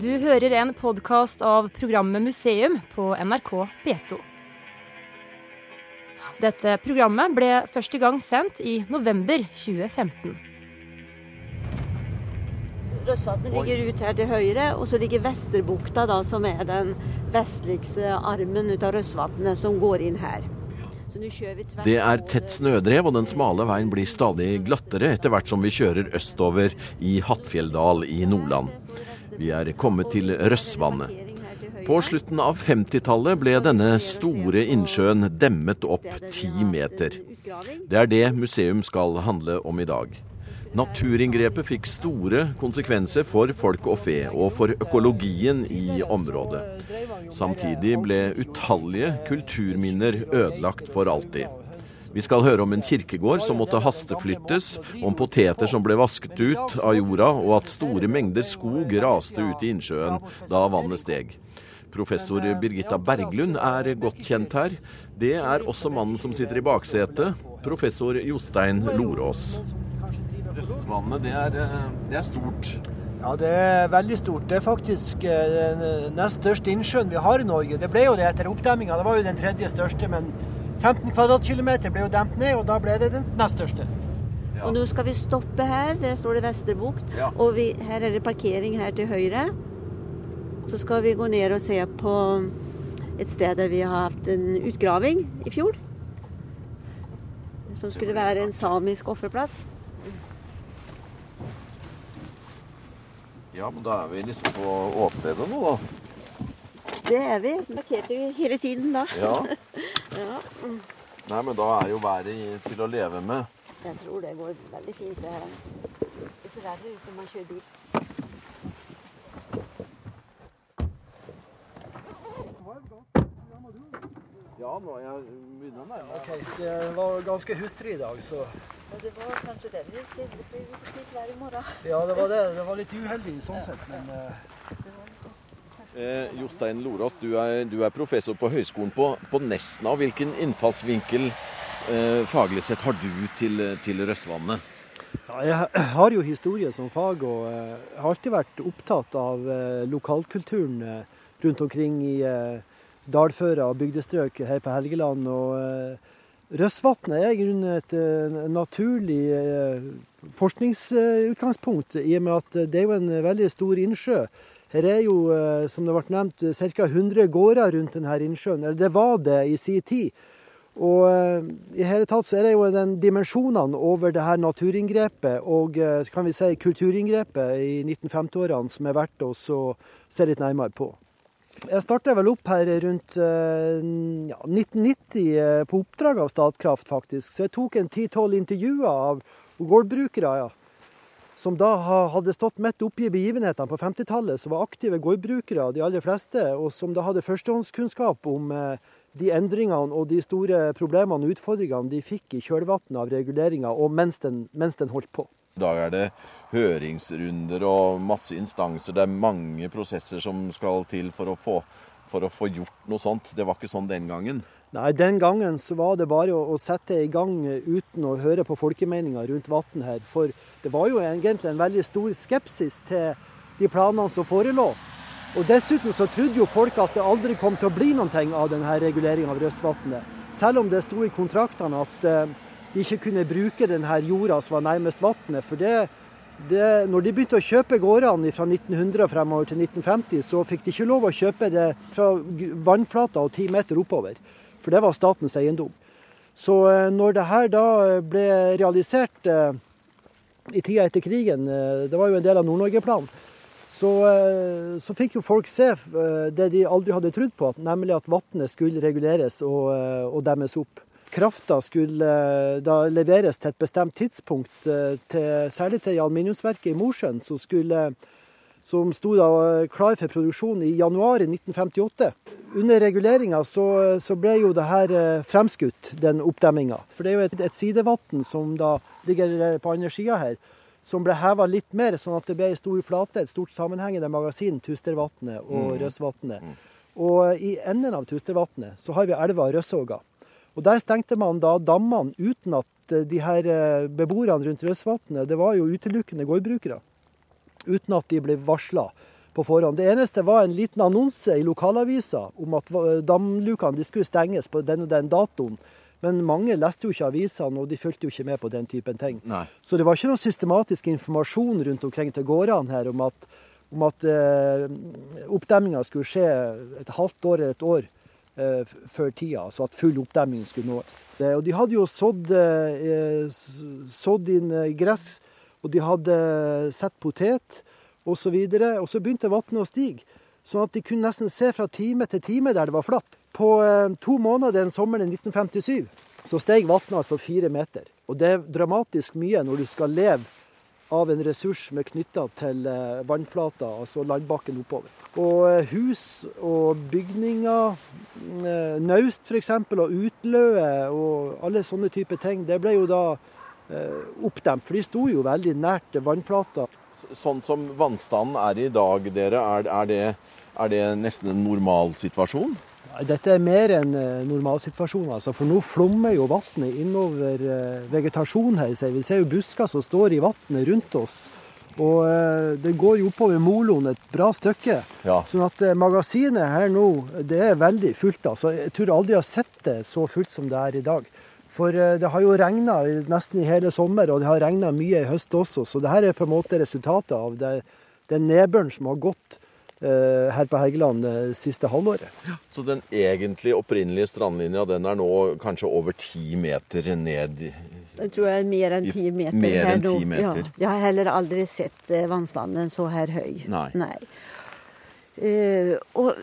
Du hører en podkast av programmet Museum på NRK P2. Dette programmet ble første gang sendt i november 2015. Røsvatnet ligger ut her til høyre, og så ligger Vesterbukta, da, som er den vestligste armen ut av Røsvatnet, som går inn her. Så nå kjører vi tvert Det er tett snødrev, og den smale veien blir stadig glattere etter hvert som vi kjører østover i Hattfjelldal i Nordland. Vi er kommet til Røssvannet. På slutten av 50-tallet ble denne store innsjøen demmet opp ti meter. Det er det museum skal handle om i dag. Naturinngrepet fikk store konsekvenser for folk og fe, og for økologien i området. Samtidig ble utallige kulturminner ødelagt for alltid. Vi skal høre om en kirkegård som måtte hasteflyttes, om poteter som ble vasket ut av jorda, og at store mengder skog raste ut i innsjøen da vannet steg. Professor Birgitta Berglund er godt kjent her. Det er også mannen som sitter i baksetet, professor Jostein Lorås. Vannet det er, det er stort. Ja, det er veldig stort. Det er faktisk eh, den nest største innsjøen vi har i Norge. Det ble jo det etter oppdemminga. Det var jo den tredje største, men 15 kvadratkilometer ble jo demt ned, og da ble det den nest største. Og nå skal vi stoppe her. Der står det Vesterbukt. Ja. Og vi, her er det parkering her til høyre. Så skal vi gå ned og se på et sted der vi har hatt en utgraving i fjor. Som skulle være en samisk offerplass. Ja, men da er vi liksom på åstedet nå, da. Det er vi. Markerte vi hele tiden da. Ja. Ja. Nei, men da er jo været til å leve med. Jeg tror det går veldig fint det her. Det ser verre ut når man kjører bil. Ja, nå er jeg begynner med det. meg. Det var ganske hustrig i dag, så Og det var kanskje det vi skjedde. Det skulle bli så fint vær i morgen. ja, det var det. Det var litt uheldig sånn sett, men eh, Jostein Lorås, du er, du er professor på Høgskolen på, på Nesna. Hvilken innfallsvinkel eh, faglig sett har du til, til Røssvannet? ja, jeg har jo historie som fag, og eh, har alltid vært opptatt av eh, lokalkulturen eh, rundt omkring i eh, dalføra og bygdestrøk her på Helgeland. og Røssvatnet er i grunnen et naturlig forskningsutgangspunkt, i og med at det er jo en veldig stor innsjø. Her er jo, eh, som det ble nevnt, ca. 100 gårder rundt denne innsjøen. Eller det var det i sin tid. Og eh, i hele tatt så er det jo den dimensjonene over det her naturinngrepet og eh, kan vi si kulturinngrepet i 1950-årene som er verdt å se litt nærmere på. Jeg starta vel opp her rundt ja, 1990 eh, på oppdrag av Statkraft, faktisk. Så jeg tok en 10-12 intervjuer av gårdbrukere, ja. Som da hadde stått midt oppe i begivenhetene på 50-tallet, som var aktive gårdbrukere, de aller fleste, og som da hadde førstehåndskunnskap om eh, de endringene og de store problemene og utfordringene de fikk i kjølvannet av reguleringa, og mens den, mens den holdt på. I dag er det høringsrunder og masse instanser. Det er mange prosesser som skal til for å få, for å få gjort noe sånt. Det var ikke sånn den gangen. Nei, Den gangen så var det bare å, å sette i gang uten å høre på folkemeninga rundt vann her. For det var jo egentlig en veldig stor skepsis til de planene som forelå. Og dessuten så trodde jo folk at det aldri kom til å bli noe av denne reguleringa av Røsvatnet. Selv om det sto i kontraktene at eh, de ikke kunne bruke denne jorda som var nærmest vannet. For det, det, når de begynte å kjøpe gårdene fra 1900 og fremover til 1950, så fikk de ikke lov å kjøpe det fra vannflata og ti meter oppover. For det var statens eiendom. Så eh, når det her da ble realisert eh, i tida etter krigen, eh, det var jo en del av Nord-Norge-planen, så, eh, så fikk jo folk se eh, det de aldri hadde trodd på, nemlig at vannet skulle reguleres og, eh, og demmes opp. Krafta skulle eh, da leveres til et bestemt tidspunkt, eh, til, særlig til aluminiumsverket i Mosjøen, som, skulle, som sto da eh, klar for produksjon i januar 1958. Under reguleringa så, så ble jo det her eh, fremskutt, den oppdemminga. For det er jo et, et sidevann som da ligger eh, på andre sida her, som ble heva litt mer, sånn at det ble ei stor flate, et stort sammenhengende magasin, Tustervatnet og Røsvatnet. Og i enden av Tustervatnet så har vi elva Røssåga. Og der stengte man da dammene uten at eh, de her eh, beboerne rundt Røsvatnet, det var jo utelukkende gårdbrukere, uten at de ble varsla. på forhånd. Det eneste var en liten annonse i lokalavisa om at damlukene skulle stenges på den og den datoen. Men mange leste jo ikke avisene, og de fulgte jo ikke med på den typen ting. Nei. Så det var ikke noe systematisk informasjon rundt omkring til gårdene her om at, om at eh, oppdemminga skulle skje et halvt år eller et år eh, før tida, altså at full oppdemming skulle nås. Det, og de hadde jo sådd, eh, sådd inn eh, gress, og de hadde sett potet osv. Og, så og så begynte vannet å stige, sånn at de kunne nesten se fra time til time der det var flatt. På eh, to måneder den sommeren 1957 så steg vannet altså fire meter. Og det er dramatisk mye når du skal leve av en ressurs som er knytta til eh, vannflata, altså landbakken oppover. Og eh, hus og bygninger, naust f.eks., og utløe og alle sånne typer ting, det ble jo da oppdemt. For de sto jo veldig nært vannflata. Sånn som vannstanden er i dag, dere, er, er, det, er det nesten en normalsituasjon? Dette er mer enn normalsituasjonen, normalsituasjon, altså, for nå flommer jo vannet innover eh, vegetasjonen her. Vi ser jo busker som står i vannet rundt oss. Og eh, det går jo oppover moloen et bra stykke. Ja. Sånn at magasinet her nå, det er veldig fullt. altså. Jeg tror aldri jeg har sett det så fullt som det er i dag. For det har jo regna nesten i hele sommer, og det har regna mye i høst også. Så det her er på en måte resultatet av det, den nedbøren som har gått Eh, her på Helgeland det eh, siste halvåret. Ja, så den egentlig opprinnelige strandlinja den er nå kanskje over ti meter ned? Jeg tror jeg er mer enn ti meter. Mer enn 10 meter. Ja, jeg har heller aldri sett eh, vannstanden så her høy. Nei. Nei. Uh, og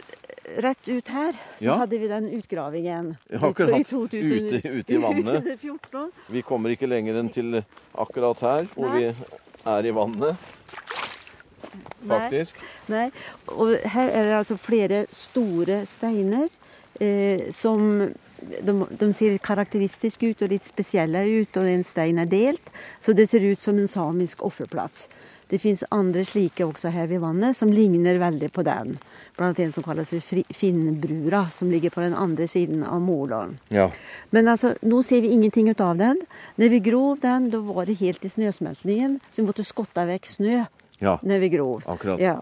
rett ut her så ja. hadde vi den utgravingen ja, i 2000, ute, ute, i vannet. 2014. Vi kommer ikke lenger enn til akkurat her, hvor Nei. vi er i vannet faktisk. Nei. Og her er det altså flere store steiner eh, som de, de, ser karakteristiske ut og litt spesielle ut, og en stein er delt. Så det ser ut som en samisk offerplass. Det fins andre slike også her ved vannet, som ligner veldig på den. Blant en som kalles for Finnbrura, som ligger på den andre siden av Målån. Ja. Men altså, nå ser vi ingenting ut av den. Når vi grov den, da var det helt i snøsmeltningen, så vi måtte skotte vekk snø ja. når vi grov. Akkurat. Ja.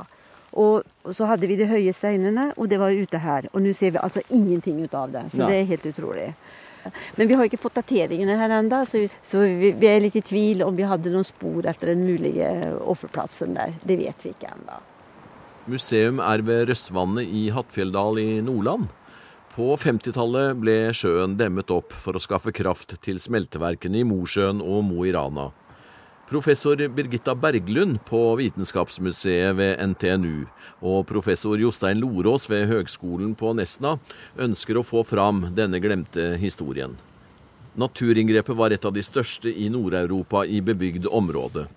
Og, og, så hadde vi de høye steinene, og det var ute her. Og nå ser vi altså ingenting ut av det. Så ja. det er helt utrolig. Men vi har ikke fått dateringene her ennå, så, vi, så vi, vi, er litt i tvil om vi hadde noen spor etter den mulige offerplassen der. Det vet vi ikke ennå. Museum er ved Røssvannet i Hattfjelldal i Nordland. På 50-tallet ble sjøen demmet opp for å skaffe kraft til smelteverkene i Mosjøen og Mo i Rana. Professor Birgitta Berglund på Vitenskapsmuseet ved NTNU og professor Jostein Lorås ved Høgskolen på Nesna ønsker å få fram denne glemte historien. Naturinngrepet var et av de største i Nord-Europa i bebygd område.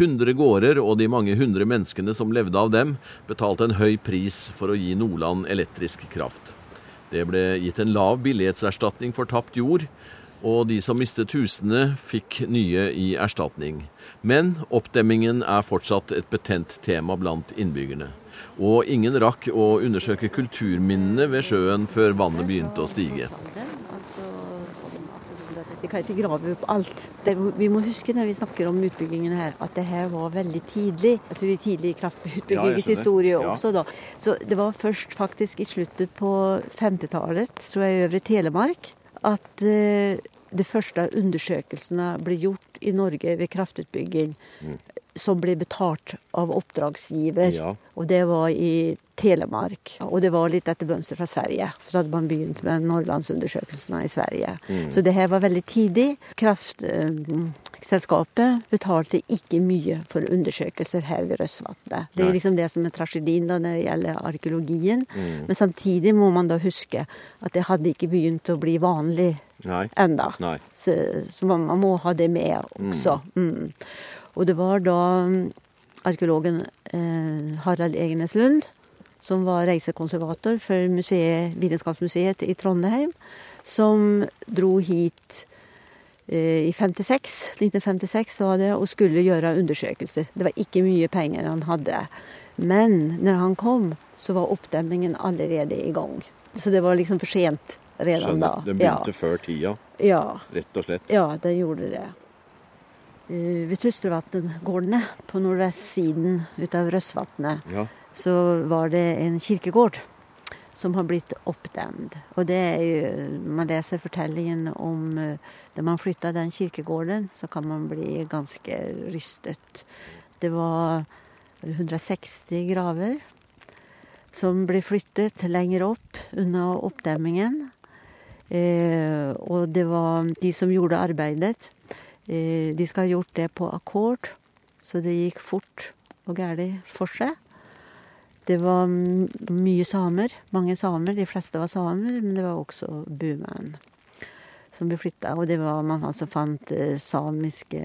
Hundre gårder og de mange hundre menneskene som levde av dem, betalte en høy pris for å gi Nordland elektrisk kraft. Det ble gitt en lav billighetserstatning for tapt jord, og de som mistet husene, fikk nye i erstatning. Men oppdemmingen er fortsatt et betent tema blant innbyggerne. Og ingen rakk å undersøke kulturminnene ved sjøen før vannet begynte å stige. Vi kan ikke grave opp alt. Det, vi må huske når vi snakker om utbyggingen her, at det her var veldig tidlig. Altså de tidlige kraftutbyggingens ja, historie også, da. Så det var først faktisk i sluttet på 50-tallet, tror jeg, i Øvre Telemark, at uh, de første undersøkelsene ble gjort i Norge ved kraftutbygging. Mm. Som ble betalt av oppdragsgiver. Ja. Og det var i Telemark. Og det var litt etter mønster fra Sverige. For da hadde man begynt med Norrlandsundersøkelsene i Sverige. Mm. Så det her var veldig tidlig. Kraftselskapet betalte ikke mye for undersøkelser her ved Røsvatnet. Det er liksom det som er tragedien da når det gjelder arkeologien. Mm. Men samtidig må man da huske at det hadde ikke begynt å bli vanlig ennå. Så, så man, man, må ha det med også. Mm. mm. Og det var da mm, arkeologen eh, Harald Egenes Lund, som var reisekonservator for museet, Vitenskapsmuseet i Trondheim, som dro hit i 56, 1956 var det, og skulle gjøre undersøkelser. Det var ikke mye penger han hadde. Men når han kom, så var oppdemmingen allerede i gang. Så det var liksom for sent redan da. Det begynte ja. før tida, ja. rett og slett? Ja, det gjorde det. Eh, ved Tustervatngårdene på nordvestsiden av Røsvatnet Ja. så var det en kirkegård som har blitt oppdemd. Og det er jo Man leser fortellingen om eh, da man flytta den kirkegården, så kan man bli ganske rystet. Det var 160 graver som ble flyttet lenger opp unna oppdemmingen. Eh, og det var de som gjorde arbeidet. Eh, de skal ha gjort det på akkord, så det gikk fort og galt for seg. Det var mye samer, mange samer. De fleste var samer, men det var også bumenn som ble flytta. Og det var, man som fant eh, samiske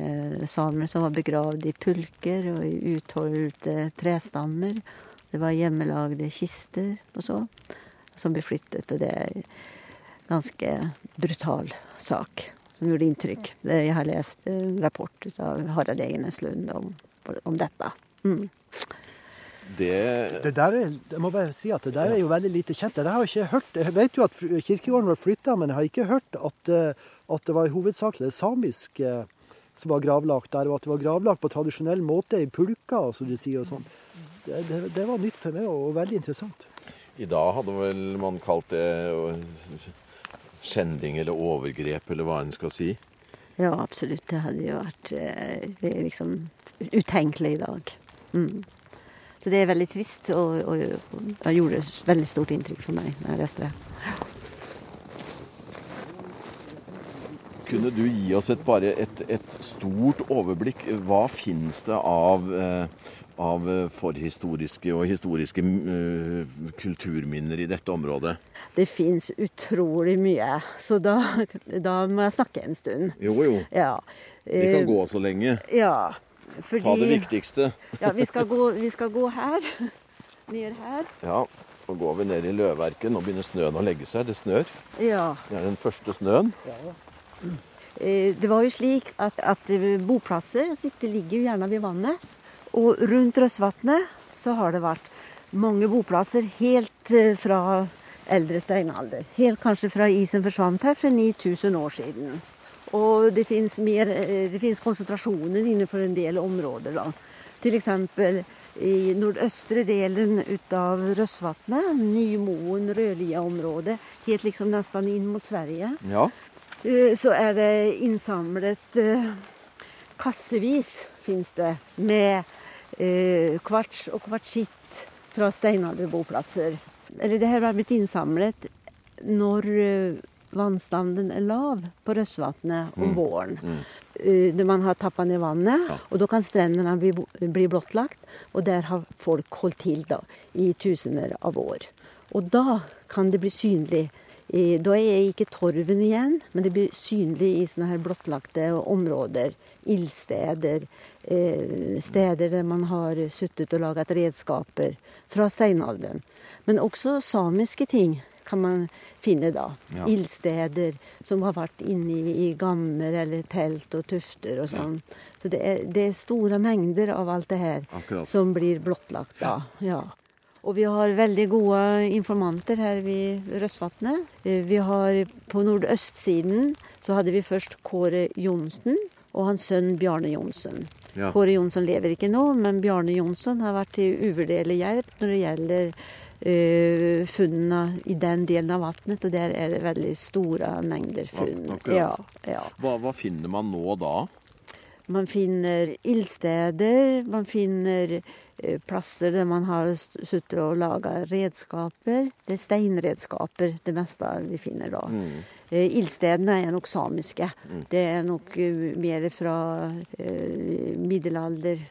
samer som var begravd i pulker og i utholdte trestammer. Det var hjemmelagde kister og så, som ble flyttet. Og det er en ganske brutal sak som gjorde inntrykk. Jeg har lest en rapport av Harald Egenes Lund om, om dette. Mm. Det Det der er, jeg må bare si at det der er jo veldig lite kjent. Det har jeg ikke hørt. Jeg vet jo at kirkegården var flytta, men jeg har ikke hørt at, eh, at det var hovedsakelig det samiske som var gravlagt der, og at det var gravlagt på tradisjonell måte i pulker, som de sier og sånn. Det, det, det var nytt for meg, og veldig interessant. I dag hadde vel man kalt det øh, skjending eller overgrep, eller hva en skal si. Ja, absolutt. Det hadde jo vært eh, det er liksom utenkelig i dag. Mm. Så det er veldig trist, og, og, og det gjorde veldig stort inntrykk for meg da jeg leste det. Kunne du gi oss et, bare et, et stort overblikk? Hva finnes det av, eh, av eh, forhistoriske og historiske eh, kulturminner i dette området? Det fins utrolig mye, så da, da må jeg snakke en stund. Jo, jo. Ja. Vi kan gå så lenge. Ja. Fordi, Ta det viktigste. Ja, vi skal gå, vi skal gå her. Ned her. Ja, Nå går vi ned i Løvverket. Nå begynner snøen å legge seg. Det snør. Ja. Det er den første snøen. Ja. Det var jo slik at, at eh, boplasser det ligger jo gjerne ved vannet. Og rundt Røssvatnet så har det vært mange boplasser helt eh, fra eldre steinalder. Helt kanskje fra isen forsvant her for 9000 år siden. Og det finnes konsentrasjoner innenfor en del områder. da. F.eks. i nordøstre delen ut av Røsvatnet, Nymoen, Rødlia-området, helt liksom nesten inn mot Sverige. Ja. Eh, så er det innsamlet eh, kassevis, fins det, med eh, kvarts og kvartsitt fra steinalderboplasser. Eller det har blitt innsamlet når eh, vannstanden er lav på Røsvatnet om våren. Mm. Når man har tappa ned vannet, Ja. og da kan strendene bli, bli blottlagt. Og der har folk holdt til da, i tusener av år. Og da kan det bli synlig. Eh, Da er ikke torven igjen, men det blir synlig i sånne her blottlagte områder. Ildsteder, eh, steder der man har suttet og laget redskaper fra steinalderen. Men også samiske ting kan man finne da. Ja. Ildsteder som har vært inne i, gammer eller telt og tufter og sånn. Så det er, det er store mengder av alt det her Akkurat. som blir blottlagt da. Ja. Og vi har veldig gode informanter her ved Røsvatnet. Eh, Vi har på nordøstsiden så hadde vi først Kåre Johnsen og hans sønn Bjarne Johnsen. Ja. Kåre Johnsen lever ikke nå, men Bjarne Johnsen har vært til uvurderlig hjelp når det gjelder uh, funnene i den delen av vannet, og der er det veldig store mengder funn. Ja, ja. Hva, hva finner man nå da? Man finner ildsteder, man finner eh, plasser der man har sittet og laga redskaper. Det er steinredskaper, det meste vi finner da. Mm. Eh, Ildstedene er nok samiske. Det er nok mer fra middelalder,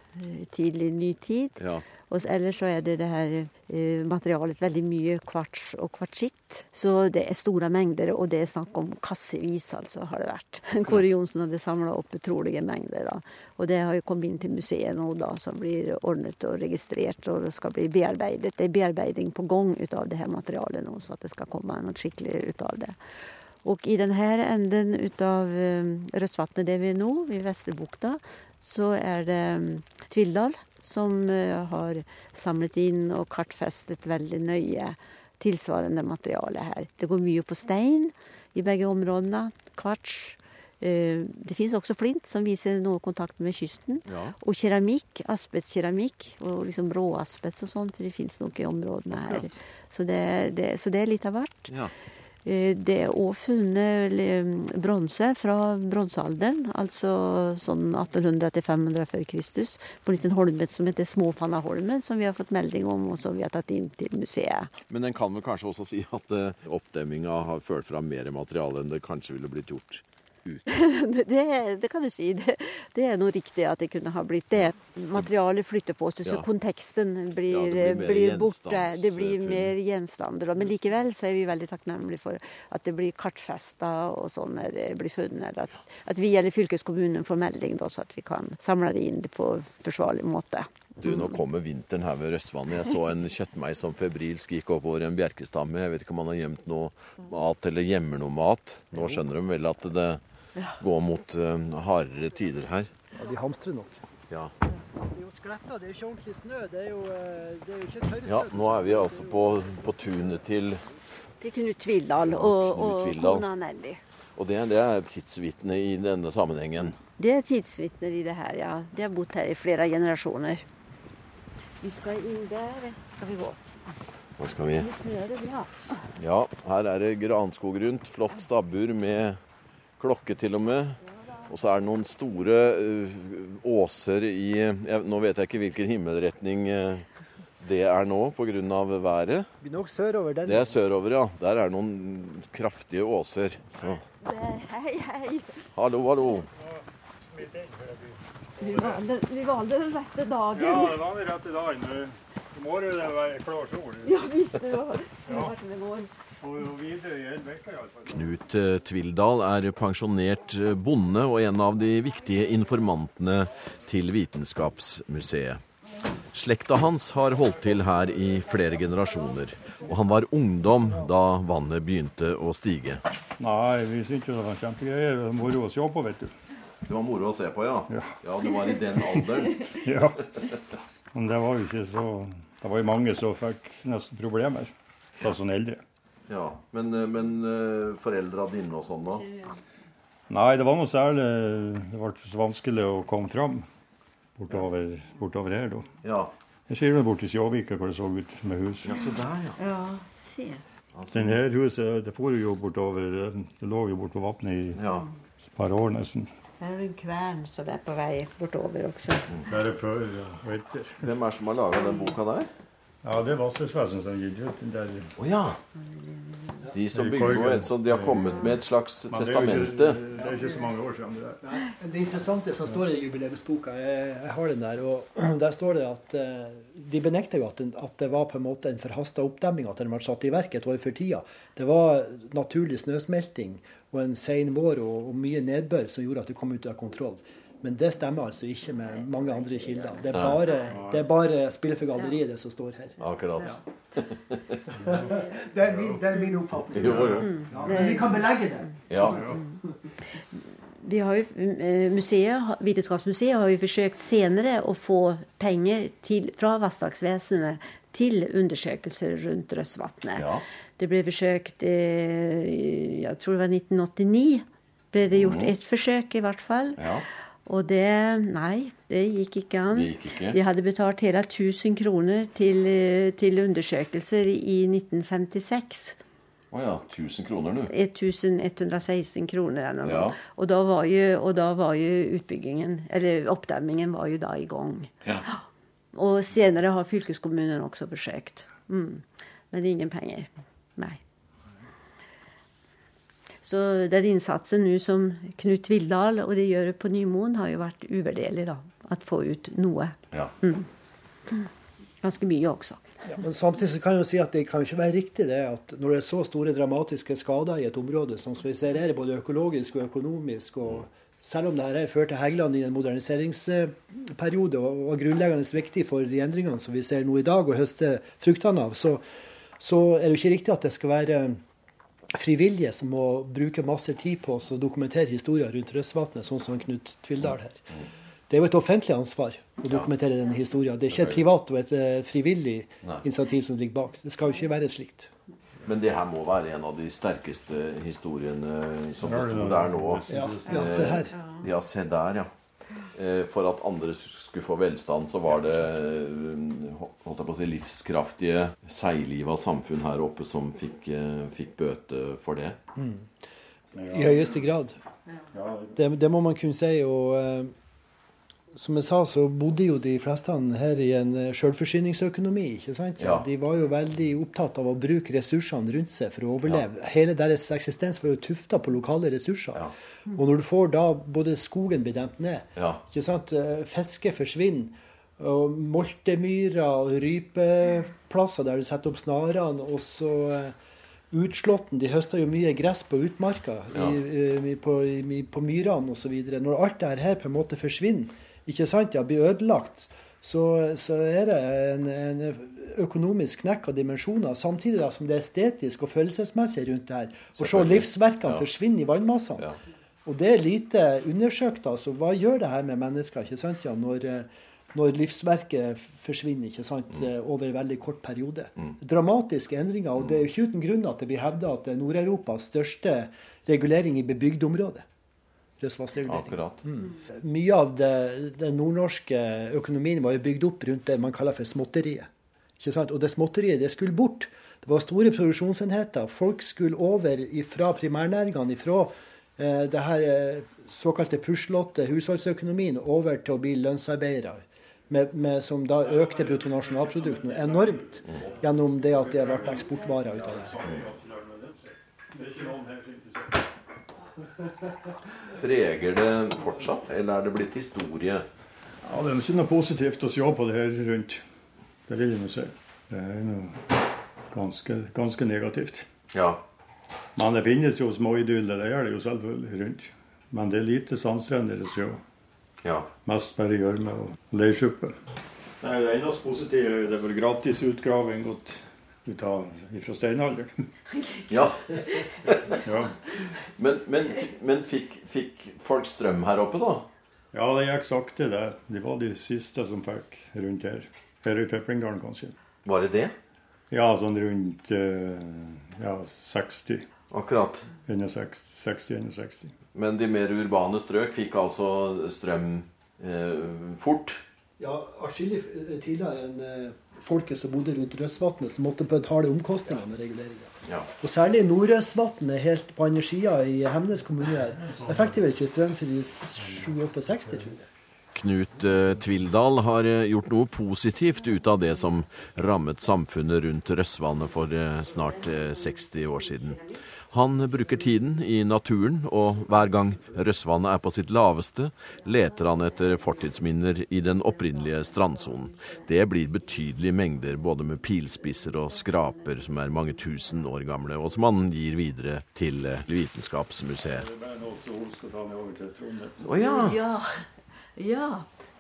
tidlig nytid. Ja. Og ellers så er det det her eh, materialet veldig mye kvarts og kvartsitt. Så det er store mengder, og det er snakk om kassevis, altså, har det vært. Kåre Johnsen hadde samla opp utrolige mengder. da. Og det har jo kommet inn til museet nå, da, som blir ordnet og registrert og det skal bli bearbeidet. Det er bearbeiding på gang ut av det her materialet nå, så at det skal komme noe skikkelig ut av det. Og i denne enden ut av Rødsvatnet, det vi er nå, i Vesterbukta, så er det mm, Tvildal som eh, har samlet inn og kartfestet veldig nøye tilsvarende materiale her. Det går mye på stein i begge områdene. Kvarts, Eh, det fins også flint, som viser noe kontakt med kysten. Ja. Og keramikk. Asbestkeramikk. Og liksom råasbest og sånn, for det fins noe i områdene her. Så det, det, så det er litt av hvert. Ja. Eh, Det er òg funnet bronse fra bronsealderen, altså sånn 1800-500 før Kristus, på en liten holme som heter Småfannaholmen, som vi har fått melding om, og som vi har tatt inn til museet. Men en kan vel kanskje også si at eh, oppdemminga har ført fram mer materiale enn det kanskje ville blitt gjort uten. Det, det, kan du si. Det, det er noe riktig at det kunne ha blitt det. Materialet flytter på seg, så Ja. konteksten blir, Ja, blir blir borte. Det blir mer gjenstander. Men likevel så er vi veldig takknemlige for at det blir kartfesta og sånn når det blir funnet. At, at vi eller fylkeskommunen får melding, da, så at vi kan samle det inn på forsvarlig måte. Du, nå kommer vinteren her ved Røstvannet. Jeg så en kjøttmeis som febrilsk gikk oppover en bjerkestamme. Jeg vet ikke om han har gjemt noe mat eller gjemmer noe mat. Nå skjønner de vel at det går mot uh, hardere tider her. Ja, de hamstrer nok. Ja. Det er jo skletta, det er ikke ordentlig snø. Det er jo, eh, det er jo ikke tørrsnø. ja, nå er vi altså på, på tunet til Til Knut Tvildal og, og kona Nelly. Og det, det er tidsvitne i denne sammenhengen. Det er tidsvitner i det her, ja. De har bodd her i flere generasjoner. Vi skal inn der, skal vi gå. Nå skal vi. Ja, her er det granskog rundt. Flott stabbur med klokke til og med. Og så er det noen store eh, åser i jeg, Nå vet jeg ikke hvilken himmelretning eh, det er nå pga. været. Det er nok sørover den. Det er sørover, ja. Der er det noen kraftige åser. Så hei, hei. hallo, hallo. Vi valgte, vi valgte den rette dagen. Ja, det var den rette dagen. I morgen er det være klar sol. Ja, visst det var smart det går. I iallfall. Knut eh, Tvildal er pensjonert eh, bonde og en av de viktige informantene til Vitenskapsmuseet. Slekta hans har holdt til her i flere generasjoner, og han var ungdom da vannet begynte å stige. Nei, vi syntes det var kjempegreier. Det var Moro å se på, vet du. Det var moro å se på, ja. Ja. Ja, du var i den alderen. Ja. Men det var jo ikke så Det var jo mange som fikk nesten problemer. Da som eldre. Ja, Men, eh, men eh, foreldra dine og sånn, da? Nei, det var noe særlig Det ble så vanskelig å komme fram bortover, bortover her, da. Ja. Jeg ser det i Sjåvika hvor det så ut med hus. ja, så der, ja. Ja, se. Den her huset det for jo bortover Det lå jo bortpå vannet i ja. et par år nesten. Her er det en kvern som er på vei bortover også. Før vinter. Hvem er det som har laga den boka der? Ja, det er gir ut. Å ja. De som noe, Korgen. de har kommet med et slags Men det er ikke, det er ikke så mange år siden det der. Men Det interessante som står i jubileumsboka, jeg, jeg har den der, og der står det at eh, de benekter jo at, den, at det var på en måte en forhasta oppdemming, at den ble satt i verk et år før tida. Det var naturlig snøsmelting og en sein vår og, og mye nedbør som gjorde at det kom ut av kontroll. Men det stemmer altså ikke med mange andre kilder. Det er bare, det er bare spill for galleriet, det som står her. Akkurat. Det er min, det er min oppfatning. Jo, jo. Ja, men vi kan belegge det. Ja. Vi har jo, eh, museet, Vitenskapsmuseet har jo forsøkt senere å få penger til, fra Vassdragsvesenet til undersøkelser rundt Rødsvatnet. Ja. Det ble forsøkt eh, Jeg tror det var 1989. Ble det gjort ett forsøk, i hvert fall. ja. Og det Nei, det gikk ikke an. Det gikk ikke. Vi hadde betalt hele 1000 kroner til, eh, til undersøkelser i 1956. Å ja. 1000 kroner, du. 1116 kroner eller noe. Ja. Og, da var jo, og da var jo utbyggingen, eller oppdemmingen, var jo da i gang. Ja. Og senere har fylkeskommunen også forsøkt. Mm. Men ingen penger. Nei. Så den innsatsen nå som Knut Vildal og de gjør på Nymoen, har jo vært uvurderlig, da. At få ut noe. ja. Ganske mye også. Ja, men samtidig så kan jeg jo si at det kan ikke være riktig det at når det er så store dramatiske skader i et område som vi ser her, både økologisk og økonomisk, og selv om dette fører til Hægeland i en moderniseringsperiode og var grunnleggende viktig for de endringene som vi ser nå i dag, og høster fruktene av, så, så er det jo ikke riktig at det skal være frivillige som må bruke masse tid på å dokumentere historier rundt Røsvatnet, sånn som Knut Tvildal her. Det er jo et offentlig ansvar å dokumentere denne historien. Det er ikke et privat og et eh, frivillig initiativ som ligger bak. Det skal jo ikke være slikt. Men det her må være en av de sterkeste historiene som det sto der nå. Ja, ja, det her. Ja, se der, ja. Eh, For at andre skulle få velstand, så var det eh, holdt jeg på å si, livskraftige, seiliva samfunn her oppe som fikk, eh, fikk bøte for det. I høyeste grad. Det, det må man kunne si. Og som jeg sa, så bodde jo de fleste her i en eh, selvforsyningsøkonomi. ikke sant? Ja. De var jo veldig opptatt av å bruke ressursene rundt seg for å overleve. Hele deres eksistens var jo tufta på lokale ressurser. Ja. Og når du får da både skogen blir demt ned, Ja. ikke sant? eh, fiske forsvinner, og moltemyrer og rypeplasser der du setter opp snarene, og så eh, Utslåtten, de høster jo mye gress på utmarka, Ja. i, i, på, i, på myrene osv. Når alt det her på en måte forsvinner, ikke sant, ja, blir ødelagt, så, så er det en, en økonomisk knekk av dimensjoner, samtidig da, som det er estetisk og følelsesmessig rundt det her. Å se livsverkene Ja. forsvinne i vannmassene. Ja. Og det er lite undersøkt. altså. Hva gjør det her med mennesker ikke sant, ja, når, når livsverket forsvinner ikke sant, mm. over en veldig kort periode? Dramatiske endringer. og Det er jo ikke uten grunn at det blir hevda at det er Nord-Europas største regulering i bebygd område. Akkurat. Mye av det, den nordnorske økonomien var jo bygd opp rundt det man kaller for småtteriet. Ikke sant? Og det småtteriet det skulle bort. Det var store produksjonsenheter. Folk skulle over fra primærnæringene, fra eh, det her eh, såkalte puslete husholdsøkonomien, over til å bli lønnsarbeidere. Med, med, som da økte bruttonasjonalprodukt noe enormt gjennom det at det ble eksportvarer ut av det. Preger det fortsatt, eller er det blitt historie? Ja, Det er ikke noe positivt å se på det her rundt. Det vil jeg nå si. Det er noe ganske, ganske negativt. Ja. Men det finnes jo småidyller, det gjør det jo selvfølgelig rundt. Men det er lite sansrenner å se. ja. Mest bare gjørme og leirsuppe. Det eneste positive er det var gratis utgraving gått ut av fra steinalderen. ja. Ja. Men, men, men fikk, fikk folk strøm her oppe, da? ja, det gikk sakte, det. De var de siste som fikk rundt her. Her i Pepplingdalen, kanskje. Var det det? Ja, sånn rundt eh, ja, 60. Akkurat. 60-61. Men de mer urbane strøk fikk altså strøm eh, fort. Ja, atskillig tidligere enn eh, folket som bodde rundt Røsvatnet, som måtte betale omkostningene med reguleringa. Ja. Og særlig Nordøsvatnet helt på andre sida i Hemnes kommune. Der fikk de vel ikke strøm for i 67, tror jeg. Knut eh, Tvildal har eh, gjort noe positivt ut av det som rammet samfunnet rundt Røsvannet for eh, snart eh, 60 år siden. Han bruker tiden i naturen, og hver gang Røsvannet er på sitt laveste, leter han etter fortidsminner i den opprinnelige strandsonen. Det blir betydelige mengder både med pilspisser og skraper som er mange tusen år gamle, og som han gir videre til eh, Vitenskapsmuseet. Å ja. Ja. ja.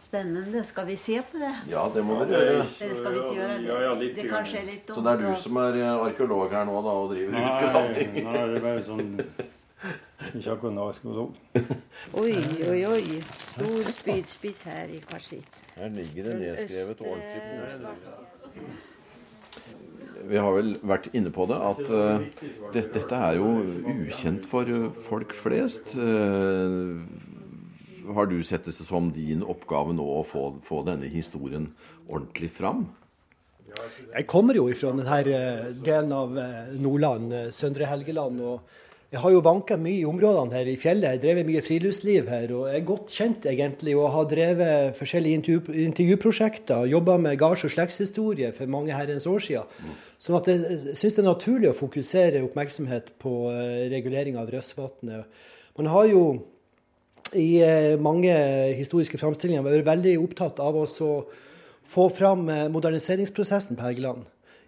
Spennende. Skal vi se på det? Ja, det må vi gjøre. Eller skal vi ikke gjøre det? Ja, ja, litt det kanskje er litt dumt. Så det er du som er eh, arkeolog her nå da, og driver Nei, utgraving? nei, det er bare sånn Ikke akkurat narkolog. Oi, oi, oi. Stor spydspiss her i hver sitt. Her ligger det nedskrevet ordentlig pose. Vi har vel vært inne på det, at uh, det, dette er jo ukjent for folk flest. Eh, har du sett det som din oppgave nå å få, få denne historien ordentlig fram? Jeg kommer jo fra denne eh, delen av eh, Nordland, eh, Søndre Helgeland. og jeg har jo vanka mye i områdene her i fjellet. Jeg drevet mye friluftsliv her. Og jeg er godt kjent egentlig og har drevet forskjellige intervju, intervjuprosjekter. Jobba med gards- og slektshistorie for mange herrens år siden. Sånn jeg syns det er naturlig å fokusere oppmerksomhet på regulering av Røsvatnet. Man har jo i eh, mange historiske framstillinger vært veldig opptatt av å få fram eh, moderniseringsprosessen på Helgeland.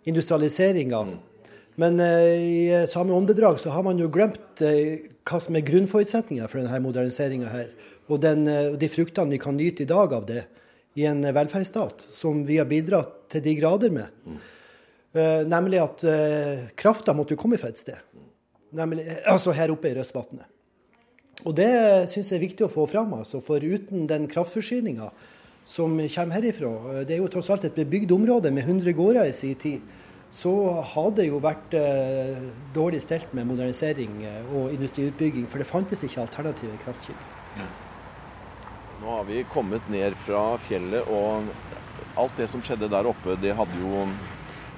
Industrialiseringa. Men eh, i samme åndedrag så har man jo glemt hva som er grunnforutsetninga for denne moderniseringa her. Og den, de fruktene vi kan nyte i dag av det i en velferdsstat, som vi har bidratt til de grader med. Mm. nemlig at krafta måtte jo komme fra et sted. Nemlig, altså her oppe i Røsvatnet. Og det syns jeg er viktig å få fram, altså, for uten den kraftforsyninga som kommer herifra eh, Det er jo tross alt et bebygd område med 100 gårder i sin tid. så har det jo vært eh, dårlig stelt med modernisering eh, og industriutbygging, for det fantes ikke alternative kraftkilder. Ja. Nå har vi kommet ned fra fjellet, og alt det som skjedde der oppe, det hadde jo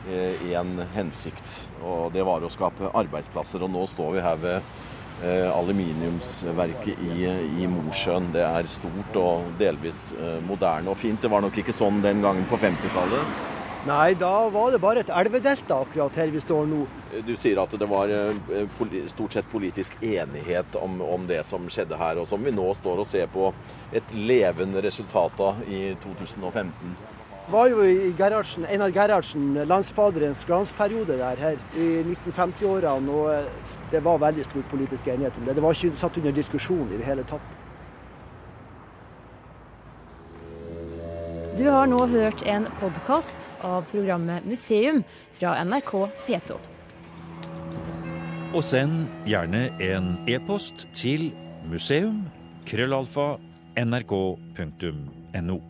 én eh, hensikt. Og det var å skape arbeidsplasser. Og nå står vi her ved aluminiumsverket i, i, Mosjøen. Det er stort og delvis eh, moderne og fint. Det var nok ikke sånn den gangen på 50-tallet? Nei, da var det bare et elvedelta akkurat her vi står nå. Du sier at det var stort sett politisk enighet om, om, det som skjedde her, og som vi nå står og ser på et levende resultat av i 2015 var jo i Gerhardsen, Einar Gerhardsen, landsfaderens glansperiode der her i 1950-årene. Og eh, det var veldig stor politisk enighet om det. Det var ikke satt under diskusjon i det hele tatt. Du har nå hørt en podkast av programmet Museum fra NRK P2. Og send gjerne en e-post til museum krøllalfa nrk.no.